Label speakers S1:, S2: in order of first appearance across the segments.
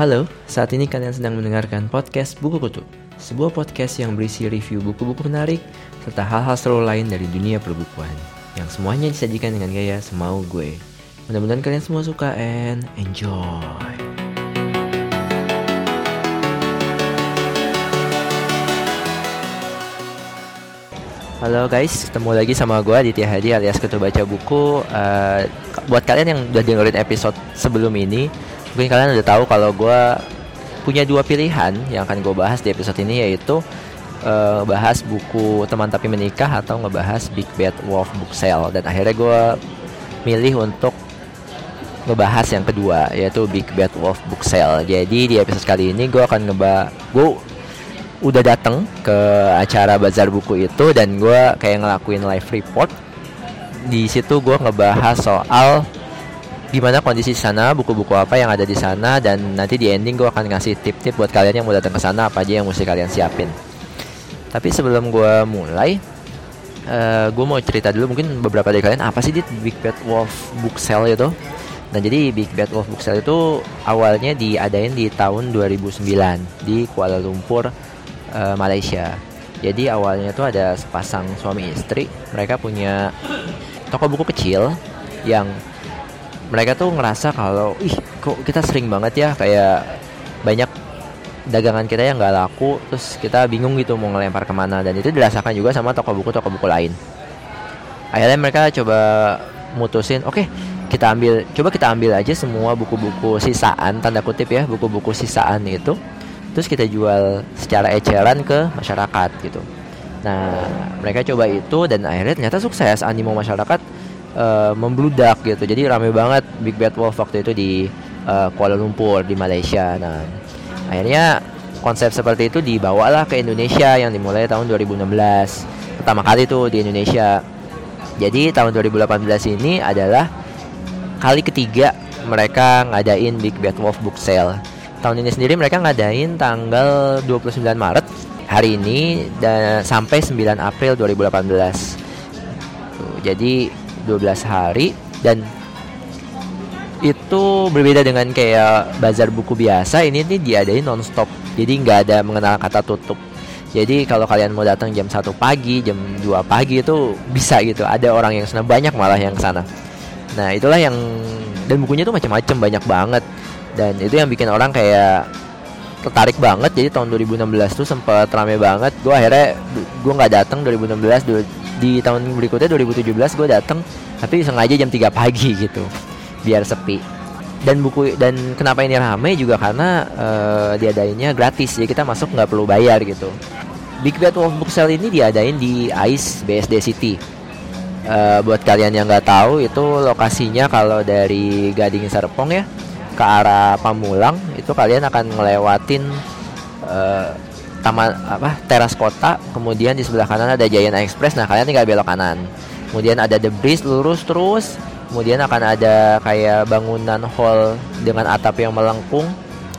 S1: Halo, saat ini kalian sedang mendengarkan podcast Buku Kutu, sebuah podcast yang berisi review buku-buku menarik serta hal-hal seru lain dari dunia perbukuan, yang semuanya disajikan dengan gaya semau gue. Mudah-mudahan kalian semua suka and enjoy. Halo guys, ketemu lagi sama gue Aditya Hadi alias Ketua Baca Buku. Uh, buat kalian yang udah dengerin episode sebelum ini, mungkin kalian udah tahu kalau gue punya dua pilihan yang akan gue bahas di episode ini yaitu uh, bahas buku teman tapi menikah atau ngebahas Big Bad Wolf Book Sale dan akhirnya gue milih untuk ngebahas yang kedua yaitu Big Bad Wolf Book Sale. Jadi di episode kali ini gue akan ngebahas udah dateng ke acara bazar buku itu dan gue kayak ngelakuin live report. Di situ gue ngebahas soal gimana kondisi di sana, buku-buku apa yang ada di sana dan nanti di ending gue akan ngasih tip-tip buat kalian yang mau datang ke sana apa aja yang mesti kalian siapin. Tapi sebelum gue mulai, uh, eh, gue mau cerita dulu mungkin beberapa dari kalian apa sih di Big Bad Wolf Book Sale itu? Nah jadi Big Bad Wolf Book Sale itu awalnya diadain di tahun 2009 di Kuala Lumpur, uh, Malaysia. Jadi awalnya tuh ada sepasang suami istri, mereka punya toko buku kecil yang mereka tuh ngerasa kalau ih kok kita sering banget ya kayak banyak dagangan kita yang nggak laku terus kita bingung gitu mau ngelempar ke mana. Dan itu dirasakan juga sama toko buku toko buku lain. Akhirnya mereka coba mutusin oke okay, kita ambil coba kita ambil aja semua buku-buku sisaan tanda kutip ya buku-buku sisaan itu terus kita jual secara eceran ke masyarakat gitu nah mereka coba itu dan akhirnya ternyata sukses animo masyarakat uh, membludak gitu. Jadi rame banget Big Bad Wolf waktu itu di uh, Kuala Lumpur di Malaysia. Nah, akhirnya konsep seperti itu dibawalah ke Indonesia yang dimulai tahun 2016. Pertama kali tuh di Indonesia. Jadi tahun 2018 ini adalah kali ketiga mereka ngadain Big Bad Wolf Book Sale. Tahun ini sendiri mereka ngadain tanggal 29 Maret hari ini dan sampai 9 April 2018. Tuh, jadi 12 hari dan itu berbeda dengan kayak bazar buku biasa ini nih diadain nonstop. Jadi nggak ada mengenal kata tutup. Jadi kalau kalian mau datang jam 1 pagi jam 2 pagi itu bisa gitu. Ada orang yang sana banyak malah yang sana. Nah itulah yang dan bukunya tuh macam-macam banyak banget dan itu yang bikin orang kayak tertarik banget. Jadi tahun 2016 tuh sempat rame banget. Gue akhirnya gue nggak datang 2016 di tahun berikutnya 2017 gue dateng tapi sengaja jam 3 pagi gitu biar sepi. Dan buku dan kenapa ini rame juga karena uh, diadainnya gratis. Ya kita masuk nggak perlu bayar gitu. Big Bad Wolf Book Sale ini diadain di ICE BSD City. Uh, buat kalian yang nggak tahu itu lokasinya kalau dari Gading Serpong ya ke arah Pamulang itu kalian akan ngelewatin uh, taman apa teras kota kemudian di sebelah kanan ada Giant Express nah kalian tinggal belok kanan. Kemudian ada The Breeze lurus terus kemudian akan ada kayak bangunan hall dengan atap yang melengkung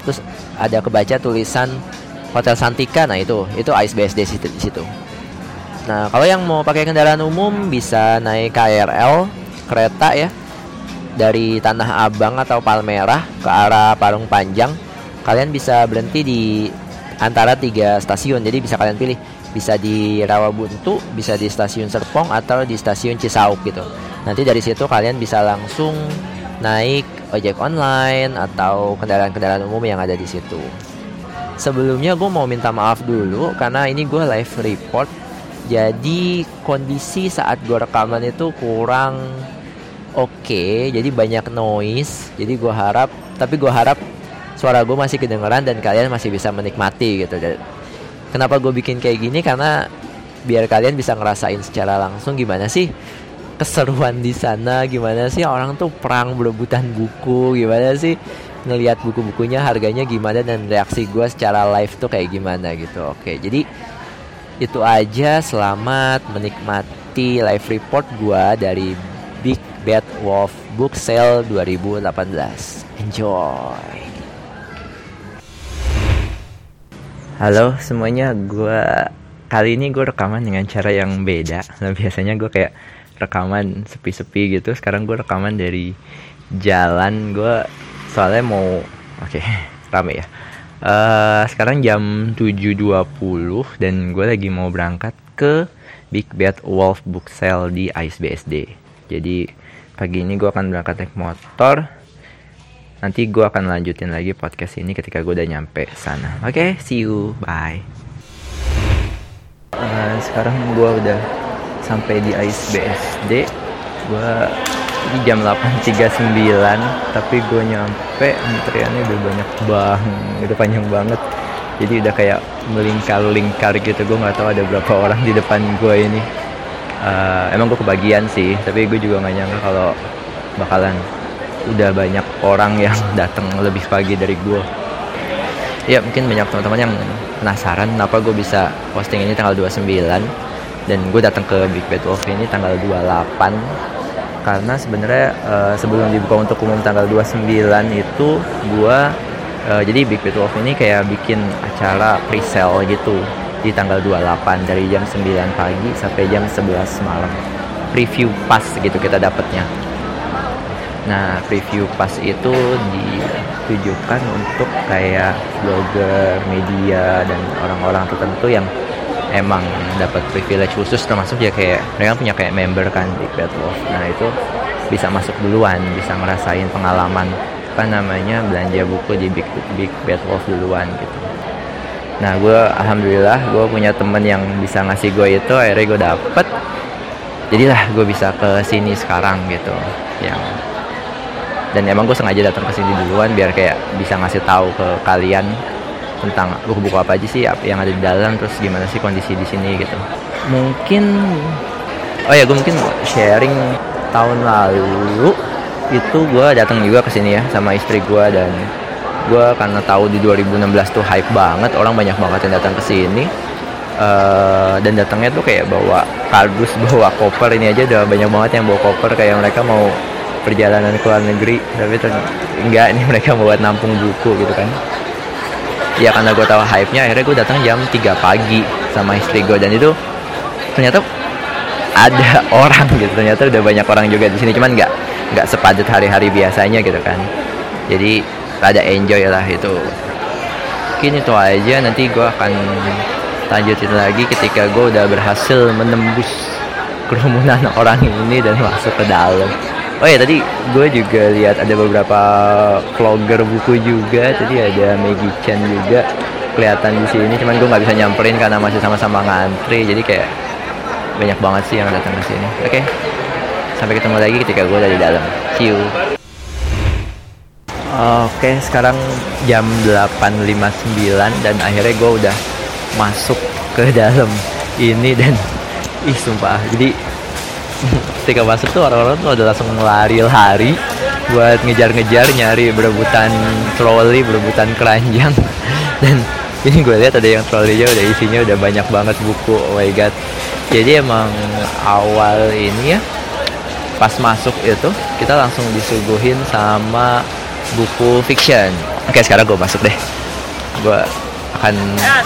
S1: terus ada kebaca tulisan Hotel Santika nah itu itu Ice BSD di situ nah kalau yang mau pakai kendaraan umum bisa naik KRL kereta ya dari Tanah Abang atau Palmerah ke arah Parung Panjang kalian bisa berhenti di antara tiga stasiun. Jadi bisa kalian pilih, bisa di Rawabuntu, bisa di stasiun Serpong atau di stasiun Cisauk gitu. Nanti dari situ kalian bisa langsung naik ojek online atau kendaraan-kendaraan umum yang ada di situ. Sebelumnya gue mau minta maaf dulu karena ini gue live report. Jadi kondisi saat gue rekaman itu kurang oke, okay, jadi banyak noise. Jadi gue harap, tapi gue harap suara gue masih kedengeran dan kalian masih bisa menikmati gitu. Kenapa gue bikin kayak gini? Karena biar kalian bisa ngerasain secara langsung gimana sih keseruan di sana, gimana sih orang tuh perang berebutan buku, gimana sih ngelihat buku-bukunya harganya gimana dan reaksi gue secara live tuh kayak gimana gitu. Oke, jadi itu aja. Selamat menikmati live report gue dari Bad Wolf Book Sale 2018. Enjoy. Halo semuanya, gue kali ini gue rekaman dengan cara yang beda. Nah, biasanya gue kayak rekaman sepi-sepi gitu. Sekarang gue rekaman dari jalan gue soalnya mau oke okay, rame ya uh, sekarang jam 7.20 dan gue lagi mau berangkat ke Big Bad Wolf Book Sale di ISBSD jadi pagi ini gue akan berangkat naik motor. Nanti gue akan lanjutin lagi podcast ini ketika gue udah nyampe sana. Oke okay, see you. Bye. Uh, sekarang gue udah sampai di ISBSD gue ini jam 8.39 tapi gue nyampe antriannya udah banyak banget udah panjang banget. Jadi udah kayak melingkar-lingkar gitu. Gue nggak tahu ada berapa orang di depan gue ini uh, emang gue kebagian sih tapi gue juga nggak nyangka kalau bakalan udah banyak orang yang datang lebih pagi dari gue ya mungkin banyak teman-teman yang penasaran kenapa gue bisa posting ini tanggal 29 dan gue datang ke Big Bad Wolf ini tanggal 28 karena sebenarnya uh, sebelum dibuka untuk umum tanggal 29 itu gua uh, jadi Big Bad Wolf ini kayak bikin acara pre-sale gitu di tanggal 28 dari jam 9 pagi sampai jam 11 malam. Preview pass gitu kita dapatnya. Nah preview pass itu ditujukan untuk kayak blogger media dan orang-orang tertentu yang emang dapat privilege khusus termasuk ya kayak mereka punya kayak member kan di Bad Wolf. Nah itu bisa masuk duluan bisa ngerasain pengalaman apa namanya belanja buku di Big Big Bad Wolf duluan gitu nah gue alhamdulillah gue punya temen yang bisa ngasih gue itu akhirnya gue dapet. Jadilah gue bisa ke sini sekarang gitu. Yang dan emang gue sengaja datang ke sini duluan biar kayak bisa ngasih tahu ke kalian tentang buku-buku apa aja sih yang ada di dalam terus gimana sih kondisi di sini gitu. Mungkin oh ya gue mungkin sharing tahun lalu itu gue datang juga ke sini ya sama istri gue dan gue karena tahu di 2016 tuh hype banget orang banyak banget yang datang ke sini. Uh, dan datangnya tuh kayak bawa kardus bawa koper ini aja udah banyak banget yang bawa koper kayak mereka mau perjalanan ke luar negeri tapi enggak nih mereka buat nampung buku gitu kan. Ya karena gue tahu hype-nya akhirnya gue datang jam 3 pagi sama istri gue dan itu ternyata ada orang gitu ternyata udah banyak orang juga di sini. Cuman nggak nggak sepadat hari-hari biasanya gitu kan. Jadi ada enjoy lah itu. Mungkin itu aja nanti gue akan lanjutin lagi ketika gue udah berhasil menembus kerumunan orang ini dan masuk ke dalam. Oh ya tadi gue juga lihat ada beberapa vlogger buku juga tadi ada Maggie Chan juga kelihatan di sini cuman gue nggak bisa nyamperin karena masih sama-sama ngantri jadi kayak banyak banget sih yang datang ke sini. Oke okay. sampai ketemu lagi ketika gue udah di dalam. See you Oke, sekarang jam 8.59 dan akhirnya gue udah masuk ke dalam ini dan ih sumpah. Jadi ketika masuk tuh orang-orang tuh udah langsung lari-lari buat ngejar-ngejar nyari berebutan troli berebutan keranjang. Dan ini gue lihat ada yang trolinya udah isinya udah banyak banget buku. Oh my god. Jadi emang awal ini ya pas masuk itu kita langsung disuguhin sama buku fiction. Oke sekarang gue masuk deh. Gue akan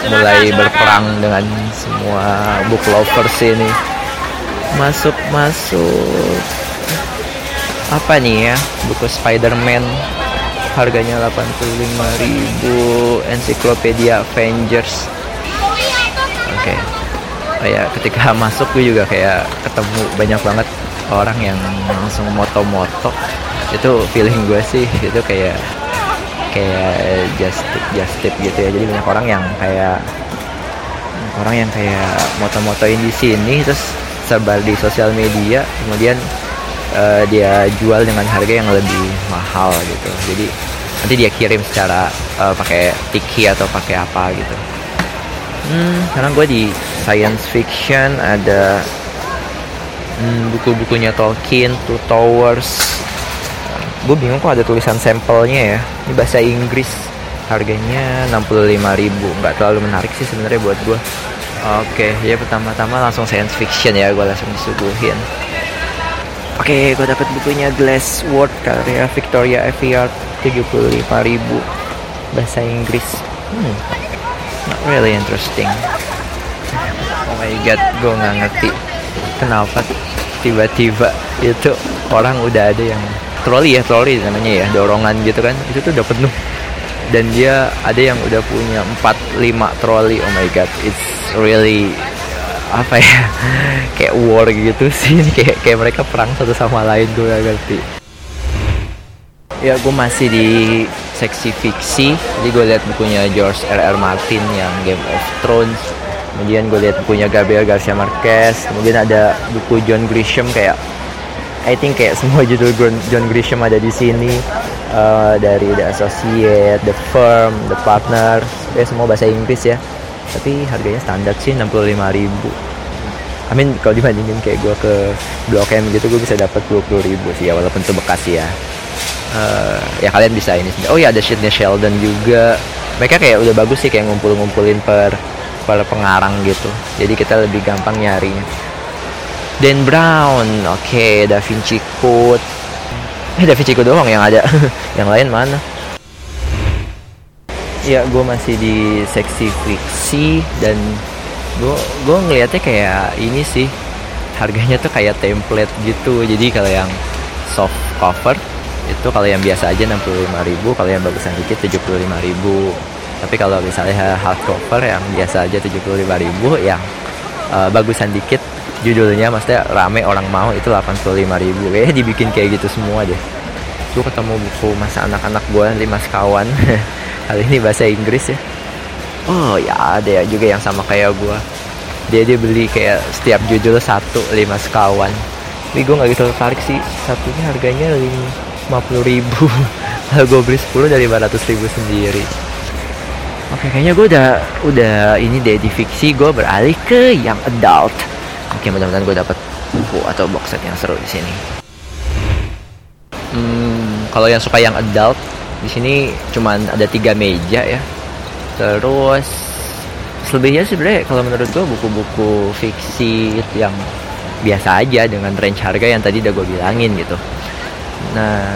S1: mulai berperang dengan semua book lovers ini. Masuk masuk apa nih ya? Buku Spider-Man. Harganya 85.000 ensiklopedia Avengers. Oke. Okay. kayak ketika masuk gue juga kayak ketemu banyak banget orang yang langsung moto-moto itu feeling gue sih itu kayak kayak just tip just tip gitu ya. Jadi banyak orang yang kayak orang yang kayak moto-motoin di sini terus sebar di sosial media kemudian uh, dia jual dengan harga yang lebih mahal gitu. Jadi nanti dia kirim secara uh, pakai tiki atau pakai apa gitu. Hmm, sekarang gue di science fiction ada hmm, buku-bukunya Tolkien Two Towers. Gue bingung kok ada tulisan sampelnya ya. Ini bahasa Inggris. Harganya 65.000 nggak terlalu menarik sih sebenarnya buat gue Oke, okay, ya pertama-tama langsung science fiction ya, gue langsung disuguhin. Oke, okay, gue dapet bukunya Glass World karya Victoria Aveyard 75.000 bahasa Inggris. Hmm, not really interesting. Oh my god, gue nggak ngerti kenapa tiba-tiba itu orang udah ada yang troli ya troli namanya ya dorongan gitu kan. Itu tuh udah penuh. Dan dia ada yang udah punya 4 5 troli. Oh my god it's really apa ya kayak war gitu sih. Kayak kayak mereka perang satu sama lain gue gak ngerti. Ya gue masih di seksi fiksi. Jadi gue lihat bukunya George R. R. Martin yang Game of Thrones kemudian gue lihat bukunya Gabriel Garcia Marquez kemudian ada buku John Grisham kayak I think kayak semua judul John Grisham ada di sini. Uh, dari The Associate, The Firm, The Partner, ya semua bahasa Inggris ya. Tapi harganya standar sih 65 ribu. I mean kalau dibandingin kayak gue ke Blok M gitu gue bisa dapat 20 ribu sih ya walaupun itu bekas ya. Uh, ya kalian bisa ini oh ya ada sheetnya Sheldon juga. Mereka kayak udah bagus sih kayak ngumpul-ngumpulin per per pengarang gitu. Jadi kita lebih gampang nyarinya. Dan Brown oke okay, Da Vinci Code. Eh Da Vinci Code doang yang ada. Yang lain mana? Ya gue masih di seksi fiksi dan gue gue ngelihatnya kayak ini sih. Harganya tuh kayak template gitu. Jadi kalau yang soft cover itu kalau yang biasa aja 65.000 kalau yang bagusan dikit 75.000 tapi kalau misalnya hard cover yang biasa aja 75.000 yang uh, bagusan dikit judulnya maksudnya rame orang mau itu 85.000 kayaknya dibikin kayak gitu semua deh. Gue ketemu buku masa anak-anak gue lima sekawan kali ini bahasa Inggris ya. Oh ya ada ya juga yang sama kayak gue dia dia beli kayak setiap judul satu lima sekawan tapi gue nggak gitu tertarik sih. Satunya harganya lima puluh ribu. Kalau gue beli 10 dari 500 ribu sendiri oke kayaknya gue udah udah ini deh di fiksi gue beralih ke yang adult. Oke mudah-mudahan gue dapat buku atau box set yang seru di sini. Hmm, kalau yang suka yang adult di sini cuman ada tiga meja ya. Terus selebihnya sebenarnya kalau menurut gue buku-buku fiksi yang biasa aja dengan range harga yang tadi udah gue bilangin gitu. Nah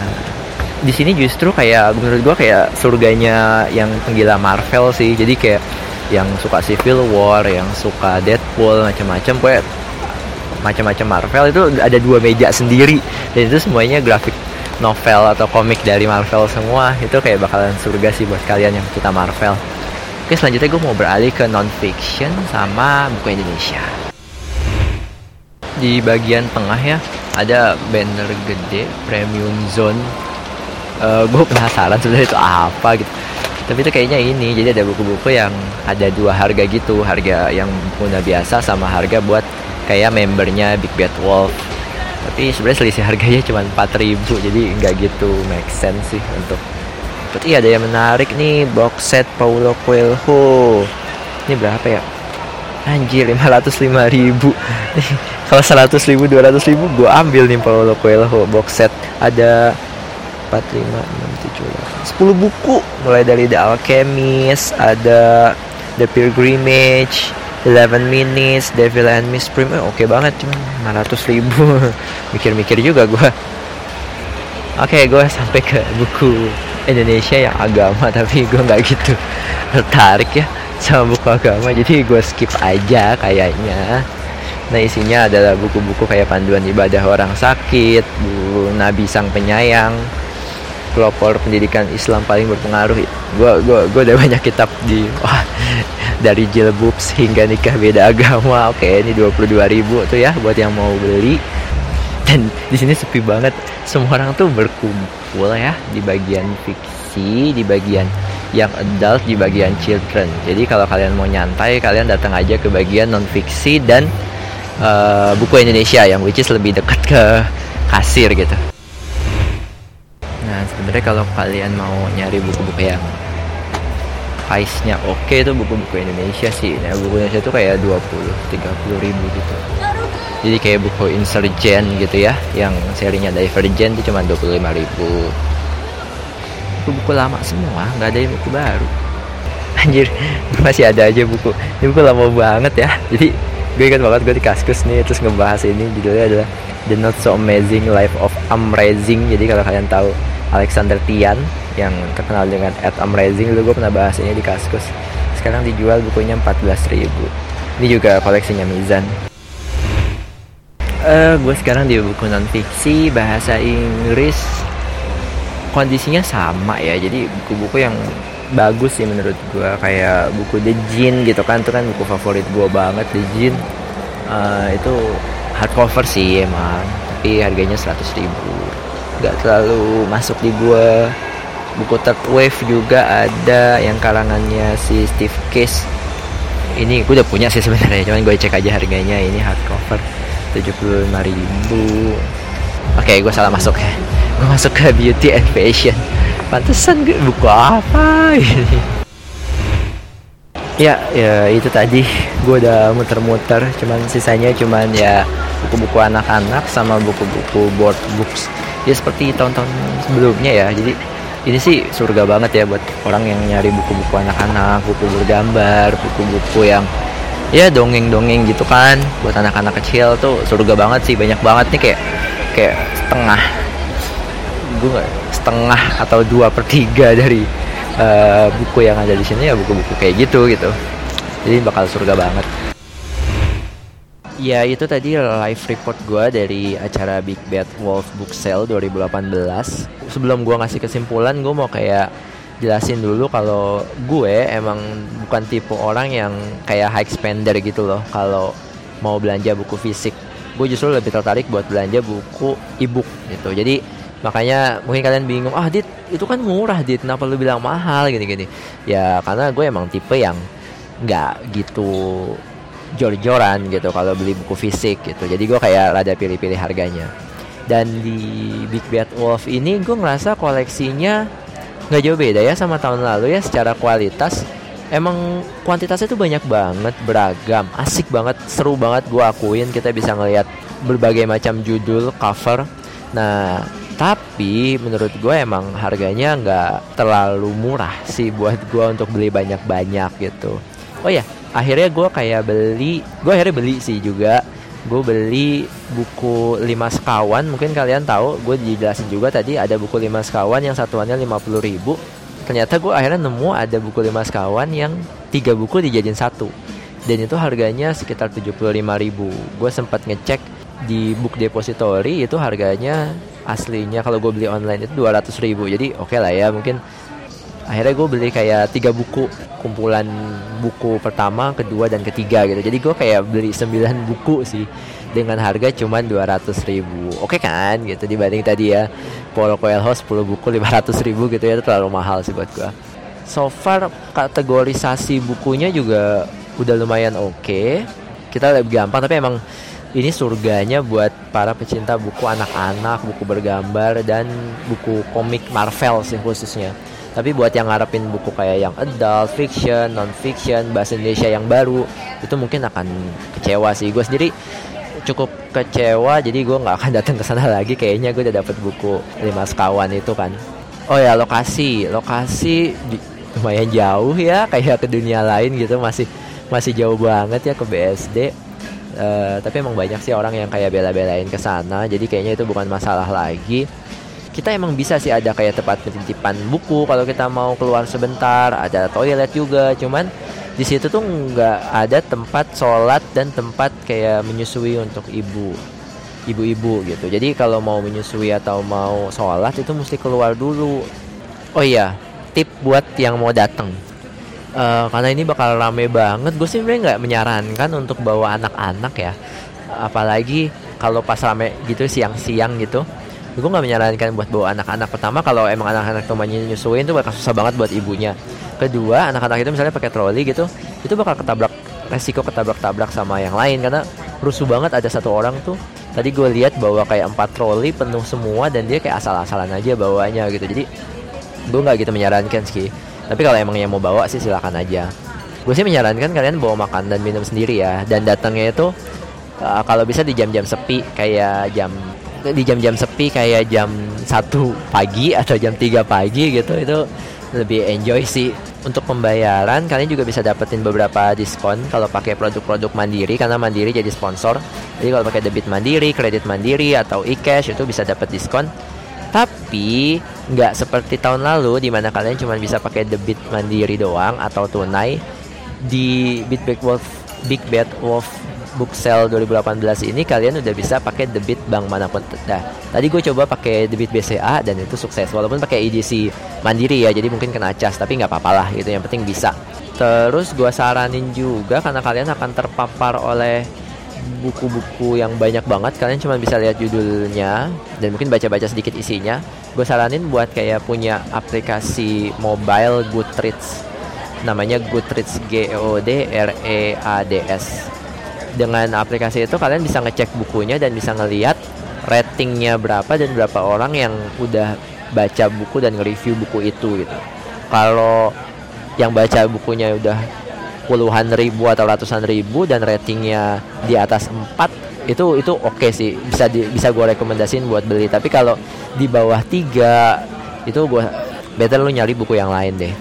S1: di sini justru kayak menurut gue kayak surganya yang penggila Marvel sih. Jadi kayak yang suka Civil War yang suka Deadpool macam-macam. Gue macam-macam Marvel. Itu ada dua meja sendiri. Dan itu semuanya grafik novel atau komik dari Marvel semua. Itu kayak bakalan surga sih buat kalian yang kita Marvel. Oke selanjutnya gue mau beralih ke non fiction sama buku Indonesia. Di bagian tengah ya ada banner gede premium zone uh, gue penasaran sebenarnya itu apa gitu. Tapi itu kayaknya ini jadi ada buku-buku yang ada dua harga gitu harga yang punya biasa sama harga buat kayak membernya Big Bad Wolf. Tapi sebenarnya selisih harganya cuma 4000 jadi nggak gitu make sense sih untuk. Tapi ada yang menarik nih box set Paulo Coelho. Ini berapa ya? Anjir 505 ribu. Kalau 100 ribu 200 ribu gue ambil nih Paulo Coelho box set. Ada 4, 5, 6, 7, 10 buku mulai dari The Alchemist ada The Pilgrimage 11 minutes Devil and Miss Prim. Eh, oke okay banget cuma 500 ribu. Mikir-mikir juga gue oke okay, gue sampai ke buku Indonesia yang agama tapi gue nggak gitu tertarik ya sama buku agama. Jadi gue skip aja kayaknya. Nah isinya adalah buku-buku kayak panduan ibadah orang sakit buku Nabi Sang Penyayang pelopor pendidikan Islam paling berpengaruh gue gue gue udah banyak kitab di wah dari jilbubs hingga nikah beda agama. Oke ini 22 ribu tuh ya buat yang mau beli. Dan di sini sepi banget. Semua orang tuh berkumpul ya di bagian fiksi di bagian yang adult di bagian children. Jadi kalau kalian mau nyantai kalian datang aja ke bagian non fiksi dan uh, buku Indonesia yang which is lebih dekat ke kasir gitu sebenarnya kalau kalian mau nyari buku-buku yang price-nya oke okay, itu buku-buku Indonesia sih. Nah buku Indonesia itu kayak 20 30 ribu gitu. Jadi kayak buku Insurgent gitu ya yang serinya Divergent itu cuma 25 ribu. Buku-buku lama semua nggak ada yang buku baru. Anjir masih ada aja buku. Ini buku lama banget ya. Jadi gue ingat banget gue di kaskus nih terus ngebahas ini judulnya adalah The Not So Amazing Life of Amazing jadi kalau kalian tahu Alexander Tian yang terkenal dengan At Amazing. Dulu gue pernah bahas ini di Kaskus. Sekarang dijual bukunya 14.000 ini juga koleksinya Mizan. Uh, gue sekarang di buku non fiksi bahasa Inggris. Kondisinya sama ya jadi buku-buku yang bagus sih menurut gue kayak buku The Jin gitu kan itu kan buku favorit gue banget The Jin. Uh, itu hardcover sih emang tapi harganya 100 ribu gak terlalu masuk di gue buku third wave juga ada yang karangannya si Steve Case ini gue udah punya sih sebenarnya cuman gue cek aja harganya. Ini hardcover 75 ribu. Oke okay, gue salah masuk ya. Gue masuk ke beauty and fashion. Pantesan buku apa ini? Ya ya itu tadi. Gue udah muter-muter cuman sisanya cuman ya buku-buku anak-anak sama buku-buku board books ya seperti tahun-tahun sebelumnya ya. Jadi ini sih surga banget ya buat orang yang nyari buku-buku anak-anak buku bergambar buku-buku yang ya dongeng-dongeng gitu kan. Buat anak-anak kecil tuh surga banget sih. Banyak banget nih kayak kayak setengah gue setengah atau dua per tiga dari uh, buku yang ada di sini ya buku-buku kayak gitu gitu. Jadi bakal surga banget ya itu tadi live report gue dari acara Big Bad Wolf Book Sale 2018 sebelum gue ngasih kesimpulan gue mau kayak jelasin dulu kalau gue emang bukan tipe orang yang kayak high spender gitu loh kalau mau belanja buku fisik. Gue justru lebih tertarik buat belanja buku ebook gitu. Jadi makanya mungkin kalian bingung ah dit itu kan murah dit. Kenapa lu bilang mahal? Gini gini ya karena gue emang tipe yang nggak gitu jor-joran gitu kalau beli buku fisik gitu. Jadi gue kayak rada pilih-pilih harganya. Dan di Big Bad Wolf ini gue ngerasa koleksinya nggak jauh beda ya sama tahun lalu ya secara kualitas. Emang kuantitasnya tuh banyak banget beragam asik banget seru banget gue akuin. Kita bisa ngelihat berbagai macam judul cover. Nah tapi menurut gue emang harganya nggak terlalu murah sih buat gue untuk beli banyak-banyak gitu oh ya akhirnya gue kayak beli gue akhirnya beli sih juga. Gue beli buku 5 sekawan mungkin kalian tahu gue dijelasin juga tadi ada buku 5 sekawan yang satuannya 50 ribu. Ternyata gue akhirnya nemu ada buku 5 sekawan yang tiga buku dijadiin satu. Dan itu harganya sekitar 75 ribu. Gue sempat ngecek di book depository itu harganya aslinya kalau gue beli online itu 200 ribu. Jadi oke okay lah ya mungkin akhirnya gue beli kayak tiga buku kumpulan buku pertama kedua dan ketiga gitu jadi gue kayak beli 9 buku sih dengan harga cuma 200 ribu oke okay kan gitu dibanding tadi ya Paulo Coelho 10 buku 500 ribu gitu ya itu terlalu mahal sih buat gue so far kategorisasi bukunya juga udah lumayan oke okay. kita lebih gampang tapi emang ini surganya buat para pecinta buku anak-anak, buku bergambar dan buku komik Marvel sih khususnya. Tapi buat yang ngarepin buku kayak yang adult, fiction, non fiction, bahasa Indonesia yang baru, itu mungkin akan kecewa sih. Gue sendiri cukup kecewa, jadi gue nggak akan datang ke sana lagi. Kayaknya gue udah dapet buku lima sekawan itu kan. Oh ya lokasi, lokasi lumayan jauh ya, kayak ke dunia lain gitu masih masih jauh banget ya ke BSD Uh, tapi emang banyak sih orang yang kayak bela-belain ke sana jadi kayaknya itu bukan masalah lagi kita emang bisa sih ada kayak tempat penitipan buku kalau kita mau keluar sebentar ada toilet juga. Cuman di situ tuh nggak ada tempat sholat dan tempat kayak menyusui untuk ibu ibu-ibu gitu. Jadi kalau mau menyusui atau mau sholat itu mesti keluar dulu. Oh iya tip buat yang mau datang uh, karena ini bakal rame banget. Gue sih sebenarnya nggak menyarankan untuk bawa anak-anak ya. Apalagi kalau pas rame gitu siang-siang gitu gue nggak menyarankan buat bawa anak-anak pertama kalau emang anak-anak temannya nyusuin tuh bakal susah banget buat ibunya. Kedua anak-anak itu misalnya pakai troli gitu itu bakal ketabrak resiko ketabrak-tabrak sama yang lain karena rusuh banget ada satu orang tuh. Tadi gue lihat bawa kayak empat troli penuh semua dan dia kayak asal-asalan aja bawanya gitu. Jadi gue nggak gitu menyarankan sih. Tapi kalau emang yang mau bawa sih silakan aja. Gue sih menyarankan kalian bawa makan dan minum sendiri ya. Dan datangnya itu uh, kalau bisa di jam-jam sepi kayak jam di jam-jam sepi kayak jam satu pagi atau jam 3 pagi gitu itu lebih enjoy sih. Untuk pembayaran kalian juga bisa dapetin beberapa diskon kalau pakai produk-produk mandiri karena mandiri jadi sponsor. Jadi kalau pakai debit mandiri kredit mandiri atau e-cash itu bisa dapat diskon. Tapi nggak seperti tahun lalu di mana kalian cuma bisa pakai debit mandiri doang atau tunai di Big Bad Wolf Big Bad Wolf book sale 2018 ini kalian udah bisa pakai debit bank mana pun. Nah, tadi gue coba pakai debit BCA dan itu sukses walaupun pakai edisi mandiri ya, jadi mungkin kena cas tapi nggak apa-apa lah gitu. Yang penting bisa. Terus gue saranin juga karena kalian akan terpapar oleh buku-buku yang banyak banget kalian cuma bisa lihat judulnya dan mungkin baca-baca sedikit isinya gue saranin buat kayak punya aplikasi mobile Goodreads namanya Goodreads G O D R E A D S dengan aplikasi itu kalian bisa ngecek bukunya dan bisa ngelihat ratingnya berapa dan berapa orang yang udah baca buku dan nge-review buku itu gitu. Kalau yang baca bukunya udah puluhan ribu atau ratusan ribu dan ratingnya di atas 4 itu itu oke okay sih. Bisa di, bisa gue rekomendasiin buat beli. Tapi kalau di bawah tiga itu gue better lu nyari buku yang lain deh.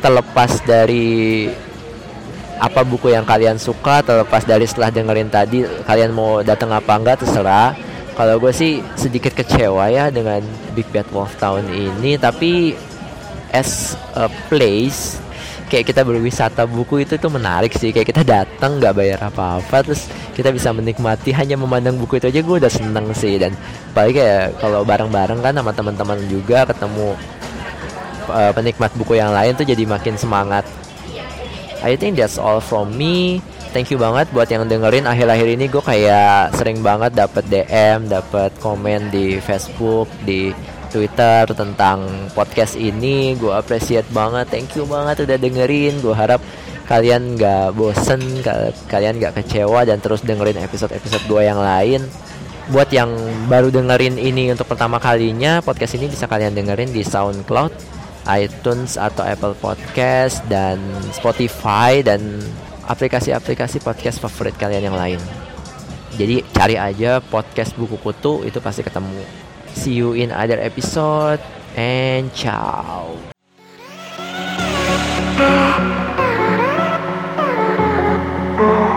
S1: Terlepas dari apa buku yang kalian suka terlepas dari setelah dengerin tadi kalian mau datang apa enggak terserah. Kalau gue sih sedikit kecewa ya dengan Big Bad Wolf tahun ini tapi as a place kayak kita berwisata buku itu tuh menarik sih. Kayak kita datang nggak bayar apa-apa terus kita bisa menikmati hanya memandang buku itu aja gue udah seneng sih. Dan apalagi kayak kalau bareng-bareng kan sama teman-teman juga ketemu uh, penikmat buku yang lain tuh jadi makin semangat I think that's all from me. Thank you banget buat yang dengerin. Akhir-akhir ini gue kayak sering banget dapat DM dapat komen di Facebook di Twitter tentang podcast ini. Gue appreciate banget. Thank you banget udah dengerin. Gue harap kalian gak bosen kalian gak kecewa dan terus dengerin episode-episode gue yang lain. Buat yang baru dengerin ini untuk pertama kalinya podcast ini bisa kalian dengerin di SoundCloud iTunes atau Apple Podcast dan Spotify dan aplikasi-aplikasi podcast favorit kalian yang lain. Jadi cari aja podcast buku kutu itu pasti ketemu. See you in other episode and ciao. Oh.